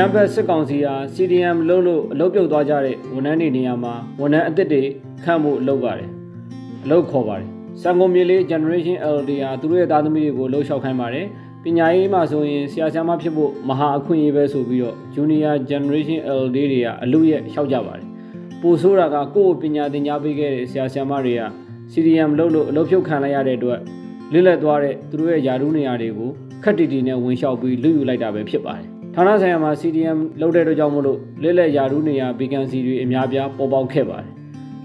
ကြမ်းဖက်စစ်ကောင်စီဟာ CDM လုံးလို့အလုပ်ပြုတ်သွားကြတဲ့ဝန်ထမ်းတွေနေရာမှာဝန်ထမ်းအသစ်တွေခန့်ဖို့လုပ်ပါတယ်အလုပ်ခေါ်ပါတယ်စံကုန်မြေလေး Generation LD ဟာသူတို့ရဲ့သားသမီးတွေကိုလှုပ်ရှောက်ခိုင်းပါတယ်ပညာရေးမှာဆိုရင်ဆရာဆရာမဖြစ်ဖို့မဟာအခွင့်အရေးပဲဆိုပြီးတော့ Junior Generation LD တွေကအလူရဲ့ရှောက်ကြပါတယ်ပိုဆိုးတာကကိုယ့်ကိုပညာသင်ကြားပေးခဲ့တဲ့ဆရာဆရာမတွေက CDM လုပ်လို့အလုပ်ဖြုတ်ခံလိုက်ရတဲ့အတွက်လစ်လက်သွားတဲ့သူတို့ရဲ့ယာရုနေရာတွေကိုခက်တီတီနဲ့ဝင်လျှောက်ပြီးလူယူလိုက်တာပဲဖြစ်ပါတယ် ဌာနဆိုင်ရာမှာ CDM လုပ်တဲ့အတွက်ကြောင့်မို့လို့လစ်လက်ယာရုနေရာ vacancy တွေအများပြားပေါ်ပေါက်ခဲ့ပါတယ်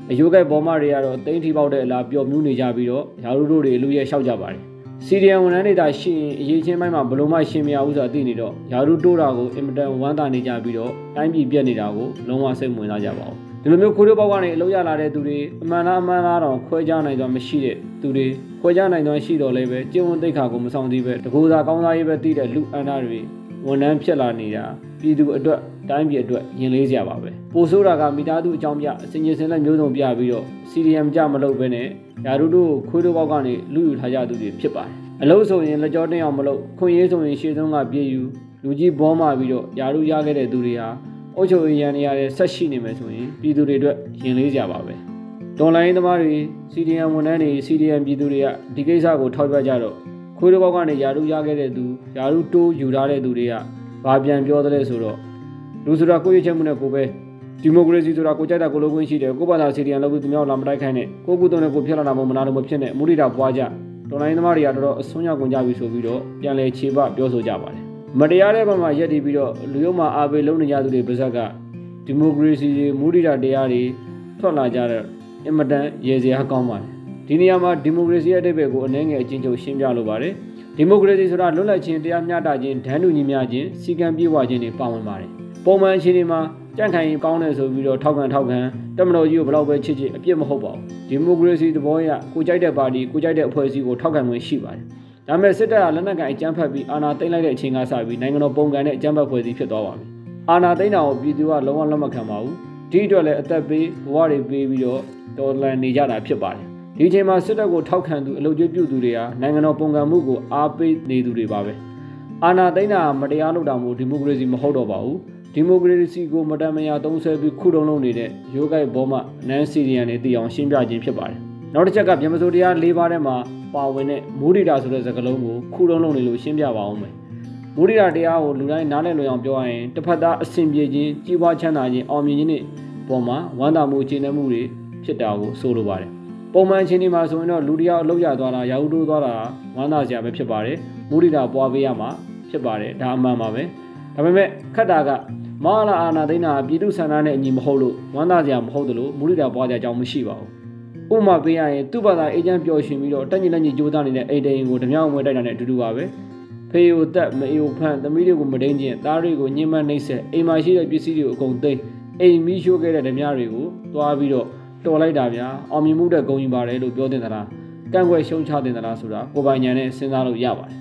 အယိုးကဲဘောမတွေကတော့တိမ့်ထီပေါက်တဲ့အလားပျော်မြူးနေကြပြီးတော့ယာရုတို့တွေလူရဲ့လျှောက်ကြပါတယ်စီဒီယံဝန်ထမ်းတွေတာရှိရင်အရေးချင်းပိုင်းမှာဘလို့မှရှင်မရဘူးဆိုတာသိနေတော့ယာရုတိုးတာကိုအင်မတန်ဝမ်းသာနေကြပြီးတော့တိုင်းပြည်ပြက်နေတာကိုလုံးဝစိတ်ဝင်စားကြပါဘူးဒီလိုမျိုးခိုးတို့ပေါက်ကနေအလုပ်ရလာတဲ့သူတွေအမှန်လားအမှန်လားတော့ခွဲခြားနိုင်တော့မရှိတဲ့သူတွေခွဲခြားနိုင်တော့ရှိတော့လည်းပဲကျင့်ဝတ်သိက္ခာကိုမဆောင်သေးပဲတကူသာကောင်းစားရေးပဲတည်တဲ့လူအန္တတွေ ဝန်ထမ်းဖြစ်လာနေတာပြည်သူအတွက်တိုင်းပြည်အတွက်ရင်လေးစရာပါပဲပိုဆိုးတာကမိသားစုအကြောင်းပြအစင်ကြီးစင်လက်မျိုးစုံပြပြီးတော့ CDM ကြမလုပ်ဘဲနဲ့ယာရုတို့ခွေးတို့ဘောက်ကနေလူယူထားကြသူတွေဖြစ်ပါတယ်အလို့ဆိုရင်လက်ကြောတင်းအောင်မလုပ်ခွင့်ရေးဆိုရင်ရှေ့ဆုံးကပြေးယူလူကြီးဘောမာပြီးတော့ယာရုရခဲ့တဲ့သူတွေဟာအုပ်ချုပ်ရေးရန်နေရတဲ့ဆက်ရှိနေမယ်ဆိုရင်ပြည်သူတွေအတွက်ရင်လေးစရာပါပဲတွန်လိုင်းသမားတွေ CDM ဝန်ထမ်းတွေ CDM ပြည်သူတွေကဒီကိစ္စကိုထောက်ပြကြတော့ ခွေးတို့ဘောက်ကနေယာရုရခဲ့တဲ့သူယာရုတိုးယူထားတဲ့သူတွေကဘာပြန်ပြောသလဲဆိုတော့လူဆိုတာကိုရချက်မှုနဲ့ကိုပဲဒီမိုကရေစီဆိုတာကိုကြိုက်တာကိုလုံးခွင့်ရှိတယ်ကိုဘာသာစီဒီယန်လုပ်ပြီးသူများလာမတိုက်ခိုင်းနဲ့ကိုကုသုံးနဲ့ကိုဖြစ်လာတာမဟုတ်မနာလို့မဖြစ်နဲ့မုဒိတာပွားကြတော်လိုင်းသမားတွေကတော်တော်အစွန်းရောက်ကုန်ကြပြီဆိုပြီးတော့ပြန်လဲခြေပပြောဆိုကြပါတယ်မတရားတဲ့ဘက်မှာရက်တည်ပြီးတော့လူရုံမှာအာဘေလုံးနေကြသူတွေပါဇက်ကဒီမိုကရေစီတွေမုဒိတာတရားတွေထွက်လာကြတဲ့အင်မတန်ရေစရာကောင်းပါတယ် ဒီနေရာမှာဒီမိုကရေစီရဲ့အတိတ်ဘက်ကိုအနှဲငယ်အချင်းချုပ်ရှင်းပြလိုပါတယ်ဒီမိုကရေစီဆိုတာလွတ်လပ်ခြင်းတရားမျှတခြင်းဒန်းတူညီမျှခြင်းစီကံပြေဝခြင်းတွေပါဝင်ပါတယ်ပုံမှန်အခြေအနေမှာကြန့်ခိုင်ကောင်းတယ်ဆိုပြီးတော့ထောက်ခံထောက်ခံတက်မတော်ကြီးကိုဘယ်တော့ပဲချစ်ချစ်အပြစ်မဟုတ်ပါဘူးဒီမိုကရေစီသဘောအရကိုကြိုက်တဲ့ပါတီကိုကြိုက်တဲ့အဖွဲ့အစည်းကိုထောက်ခံခွင့်ရှိပါတယ်ဒါပေမဲ့စစ်တပ်ကလက်နက်ကန်အကြမ်းဖက်ပြီးအာဏာသိမ်းလိုက်တဲ့အချိန်ကစပြီးနိုင်ငံတော်ပုံကန်တဲ့အကြမ်းဖက်ဖွဲ့စည်းဖြစ်သွားပါပြီအာဏာသိမ်းတာကိုပြည်သူကလုံးဝလက်မခံပါဘူးဒီအတွက်လည်းအသက်ပေးဘဝတွေပေးပြီးတော့တော်လန်နေကြတာဖြစ်ပါတယ် ဒီအချိန်မှာစစ်တပ်ကိုထောက်ခံသူအလုပ်ကျွေးပြုသူတွေဟာနိုင်ငံတော်ပုံကံမှုကိုအားပေးနေသူတွေပါပဲအာဏာသိမ်းတာမတရားလုပ်တာမျိုးဒီမိုကရေစီမဟုတ်တော့ပါဘူးဒီမိုကရေစီကိုမတမယာသုံးဆဲပြီးခုတုံးလုံးနေတဲ့ရိုးကိုက်ဘောမနန်စီရီယန်တွေတည်အောင်ရှင်းပြခြင်းဖြစ်ပါတယ်နောက်တစ်ချက်ကမြန်မာစိုးတရား၄ပါးထဲမှာပါဝင်တဲ့မိုးဒီတာဆိုတဲ့စကားလုံးကိုခုတုံးလုံးနေလို့ရှင်းပြပါအောင်မယ်မိုးဒီတာတရားကိုလူတိုင်းနားလည်လွယ်အောင်ပြောရရင်တစ်ဖက်သားအဆင်ပြေခြင်းကြီးပွားချမ်းသာခြင်းအောင်မြင်ခြင်းတွေပေါ်မှာဝမ်းသာမှုကျင့်တဲ့မှုတွေဖြစ်တာကိုဆိုလိုပါတယ် ပုံမှန်ချင်းဒီမှာဆိုရင်တော့လူတယောက်အလုပ်ရသွားတာရာဟုတိုးသွားတာဝမ်းသာစရာပဲဖြစ်ပါတယ်မူရိတာပွားပေးရမှာဖြစ်ပါတယ်ဒါအမှန်ပါပဲဒါပေမဲ့ခက်တာကမဟာလာအာနာသိန်းနာပြည်သူဆန္ဒနဲ့အညီမဟုတ်လို့ဝမ်းသာစရာမဟုတ်တယ်လို့မူရိတာပွားကြအကြောင်းမရှိပါဘူးဥပမာပေးရရင်သူ့ဘာသာအေဂျင့်ပျော်ရွှင်ပြီးတော့တက်ညလက်ညကြိုးစားနေတဲ့အိတ်တိန်ကိုဓမြောက်ဝဲတိုက်တာနဲ့အတူတူပါပဲဖေးကိုတက်မအေကိုဖန့်သမီးတွေကိုမဒိန်ကျင်သားတွေကိုညှဉ်းပန်းနှိပ်စက်အိမ်မှာရှိတဲ့ပစ္စည်းတွေကိုအကုန်သိမ်းအိမ်မီးရှို့ခဲ့တဲ့ဓမြတွေကိုသွားပြီးတော့ တော်လိုက်တာဗျာအောင်မြင်မှုတဲ့ဂုံယူပါတယ်လို့ပြောတင်သလားကန့်ကွက်ရှုံချတင်သလားဆိုတာကိုပိုင်ညာနဲ့စဉ်းစားလို့ရပါတယ်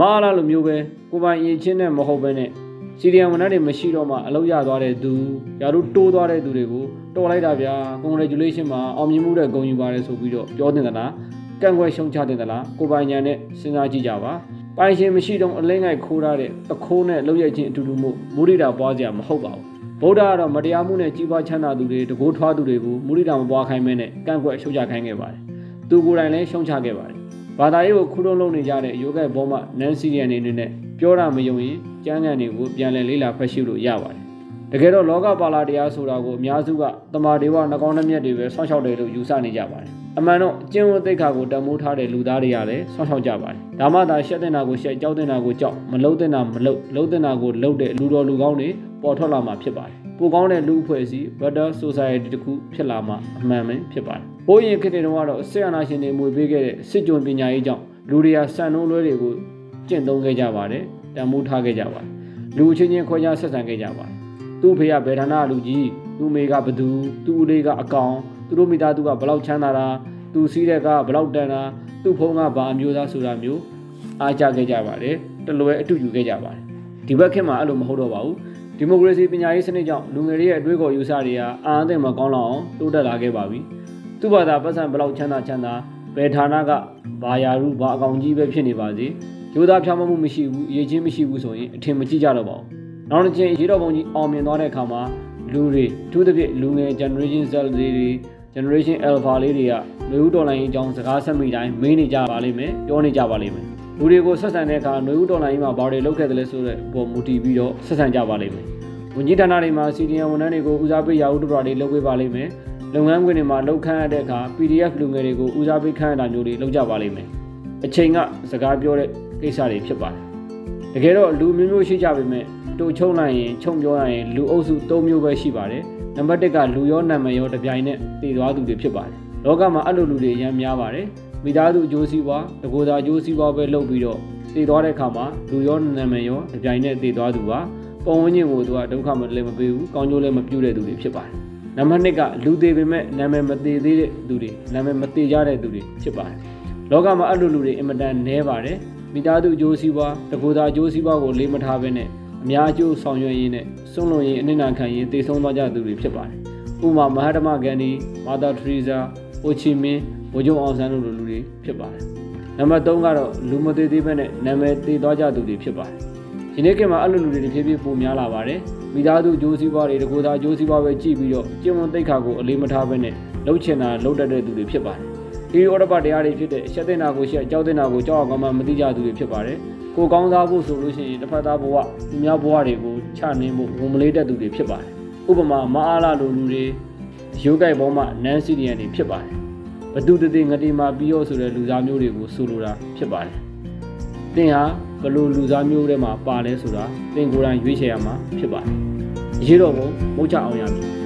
မအားလားလိုမျိုးပဲကိုပိုင်ရင်ချင်းနဲ့မဟုတ်ဘဲနဲ့စီရီယံဝန်ထမ်းတွေမရှိတော့မှအလုပ်ရသွားတဲ့သူယာတို့တိုးသွားတဲ့သူတွေကိုတော်လိုက်တာဗျာ congratulation မှာအောင်မြင်မှုတဲ့ဂုံယူပါတယ်ဆိုပြီးတော့ပြောတင်သလားကန့်ကွက်ရှုံချတင်သလားကိုပိုင်ညာနဲ့စဉ်းစားကြည့်ကြပါပိုင်ရှင်မရှိတော့အလင်းငိုက်ခိုးထားတဲ့အခိုးနဲ့လှုပ်ရခြင်းအတူတူမှုမူရိတာပွားစရာမဟုတ်ပါဘူး ဗုဒ္ဓကတော့မတရားမှုနဲ့ကြီးပွားချမ်းသာသူတွေတကိုးထွားသူတွေကိုမုရိဒာမပွားခိုင်းမဲနဲ့ကန့်ကွက်ရှုံချခိုင်းခဲ့ပါတယ်။သူကိုယ်တိုင်လည်းရှုံချခဲ့ပါတယ်။ဘာသာရေးကိုခုလုံးလုံးနေကြတဲ့ယောဂဘောမနန်စီရီယန်နေနဲ့ပြောတာမယုံရင်ကျမ်းဂန်တွေကိုပြန်လည်လေးလာဖတ်ရှုလို့ရပါတယ်။တကယ်တော့လောကပါလာတရားဆိုတာကိုအများစုကတမာဒေဝနှကောင်းနှမျက်တွေပဲဆောင်းလျှောက်တယ်လို့ယူဆနေကြပါတယ်။ အမှန်တော့ကျင့်ဝတ်သိက္ခာကိုတမိုးထားတဲ့လူသားတွေကလည်းဆောင်းလျှောက်ကြပါတယ်။ဒါမှသာရှက်တဲ့နာကိုရှက်ကြောက်တဲ့နာကိုကြောက်မလုံးတဲ့နာမလုံးလုံးတဲ့နာကိုလုံးတဲ့လူတော်လူကောင်းတွေပေါ်ထွက်လာမှာဖြစ်ပါတယ်ပိုကောင်းတဲ့လူအဖွဲ့အစည်း better society တခုဖြစ်လာမှာအမှန်ပဲဖြစ်ပါတယ်။ဘိုးရင်ခေတ်တွေတုန်းကတော့ဆရာနာရှင်တွေမွေပေးခဲ့တဲ့စစ်ကြုံပညာရေးကြောင့်လူတွေကစံနှုန်းလွဲတွေကိုကျင့်သုံးခဲ့ကြပါတယ်။တန်ဖိုးထားခဲ့ကြပါတယ်။လူချင်းချင်းခွဲခြားဆက်ဆံခဲ့ကြပါတယ်။သူ့ဖေကဗေဒနာလူကြီးသူ့မေကဘသူသူ့ဦးလေးကအကောင် သူတို့မိသားစုကဘလောက်ချမ်းသာတာသူစီးတဲ့ကဘလောက်တန်တာသူ့ဖုန်းကဘာအမျိုးသားဆိုတာမျိုးအားကြခဲ့ကြပါတယ်။တလွဲအတူယူခဲ့ကြပါတယ်။ဒီဘက်ခေတ်မှာအဲ့လိုမဟုတ်တော့ပါဘူး။ဒီမိုကရေစီပညာရေးစနစ်ကြောင့်လူငယ်တွေရဲ့အတွေးခေါ်ယူဆတွေကအာအသင့်မကောင်းလောက်အောင်တိုးတက်လာခဲ့ပါပြီ။သူ့ဘာသာပတ်စံဘလောက်ချမ်းသာချမ်းသာဘယ်ဌာနကဘာယာရုဘာအကောင်ကြီးပဲဖြစ်နေပါစေ။ယူသားဖြောင်းမှုမရှိဘူးအရေးချင်းမရှိဘူးဆိုရင်အထင်မကြီးကြတော့ပါဘူး။နောက်တစ်ချိန်ရေတော်ပုံကြီးအောင်မြင်သွားတဲ့အခါမှာလူတွေအထူးသဖြင့်လူငယ် generation Z တွေ generation alpha လေးတွေကလူဦးတော်လိုင်းအကြောင်းစကားဆက်မိတိုင်းမေးနေကြပါလိမ့်မယ်ပြောနေကြပါလိမ့်မယ်လူတွေကိုဆက်ဆံတဲ့အခါຫນွေဦးတော်လိုင်းမှာဘာတွေလုပ်ခဲ့တယ်လဲဆိုတဲ့ပုံမူတည်ပြီးတော့ဆက်ဆံကြပါလိမ့်မယ်ဝန်ကြီးဌာနတွေမှာ CDN ဝန်ထမ်းတွေကိုဦးစားပေးရာဥဒ္ဒရာတွေလုပ်ပေးပါလိမ့်မယ်လုပ်ငန်းခွင်တွေမှာလောက်ခန့်ရတဲ့အခါ PDF လူငယ်တွေကိုဦးစားပေးခန့်ရတာမျိုးတွေလုပ်ကြပါလိမ့်မယ်အချိန်ကစကားပြောတဲ့ကိစ္စတွေဖြစ်ပါတယ်တကယ်တော့လူမျိုးမျိုးရှိကြပေမဲ့တူချုံလိုက်ရင်ခြုံပြောရရင်လူအုပ်စု၃မျိုးပဲရှိပါတယ် နံပါတ်၁ကလူရောနာမည်ရောတပြိုင်နက်တည်သွားသူတွေဖြစ်ပါတယ်လောကမှာအဲ့လိုလူတွေအများများပါတယ်မိသားစုအကျိုးစီးပွားတကူသာအကျိုးစီးပွားပဲလုပ်ပြီးတော့တည်သွားတဲ့အခါမှာလူရောနာမည်ရောတပြိုင်နက်တည်သွားသူပါပုံဝန်းကျင်ကိုသူကဒုက္ခမလည်းမပေးဘူးကောင်းကျိုးလည်းမပြုတဲ့သူတွေဖြစ်ပါတယ်နံပါတ်2ကလူသေးပေမဲ့နာမည်မသေးသေးတဲ့သူတွေနာမည်မသေးကြတဲ့သူတွေဖြစ်ပါတယ်လောကမှာအဲ့လိုလူတွေအင်မတန်နည်းပါတယ်မိသားစုအကျိုးစီးပွားတကူသာအကျိုးစီးပွားကိုလေးမထားဘဲနဲ့ အများအကျိုးဆောင်ရွက်ရင်းနဲ့စွန့်လွတ်ရင်းအနစ်နာခံရင်းတည်ဆုံးသွားကြသူတွေဖြစ်ပါတယ်။ဥပမာမဟာတမဂန္ဒီမာသာထရီဇာဟိုချီမင်းဝဂျုံအောင်ဆန်းတို့လိုလူတွေဖြစ်ပါတယ်။နံပါတ်3ကတော့လူမသေးသေးပဲနဲ့နာမည်တည်သွားကြသူတွေဖြစ်ပါတယ်။ဒီနေ့ကမှအဲ့လိုလူတွေတဖြည်းဖြည်းပိုများလာပါတယ်။မိသားစုအကျိုးစီးပွားတွေတကူသာအကျိုးစီးပွားပဲကြည့်ပြီးတော့ကျင့်ဝတ်သိက္ခာကိုအလေးမထားဘဲနဲ့လှုပ်ချင်တာလှုပ်တတ်တဲ့သူတွေဖြစ်ပါတယ်။ဒီဩရပတရားတွေဖြစ်တဲ့အချက်တင်တာကိုရှက်ကြောက်တင်တာကိုကြောက်အောင်မှမသိကြသူတွေဖြစ်ပါတယ်။ ကိုကောင်းစားဖို့ဆိုလို့ရှိရင်တစ်ဖက်သားဘဝသူများဘဝတွေကိုချနှင်းဖို့ဝန်မလေးတတ်သူတွေဖြစ်ပါတယ်။ဥပမာမအားလာလိုလူတွေရိုးကြိုက်ပေါ်မှာနန်းစီဒီယန်တွေဖြစ်ပါတယ်။ဘသူတတိငတိမာပြီးရောဆိုတဲ့လူသားမျိုးတွေကိုဆိုလိုတာဖြစ်ပါတယ်။သင်ဟာဘလို့လူသားမျိုးတွေမှာပါလဲဆိုတာသင်ကိုယ်တိုင်ရွေးချယ်ရမှာဖြစ်ပါတယ်။ရေတော်ဘုံမုတ်ချအောင်ရမည်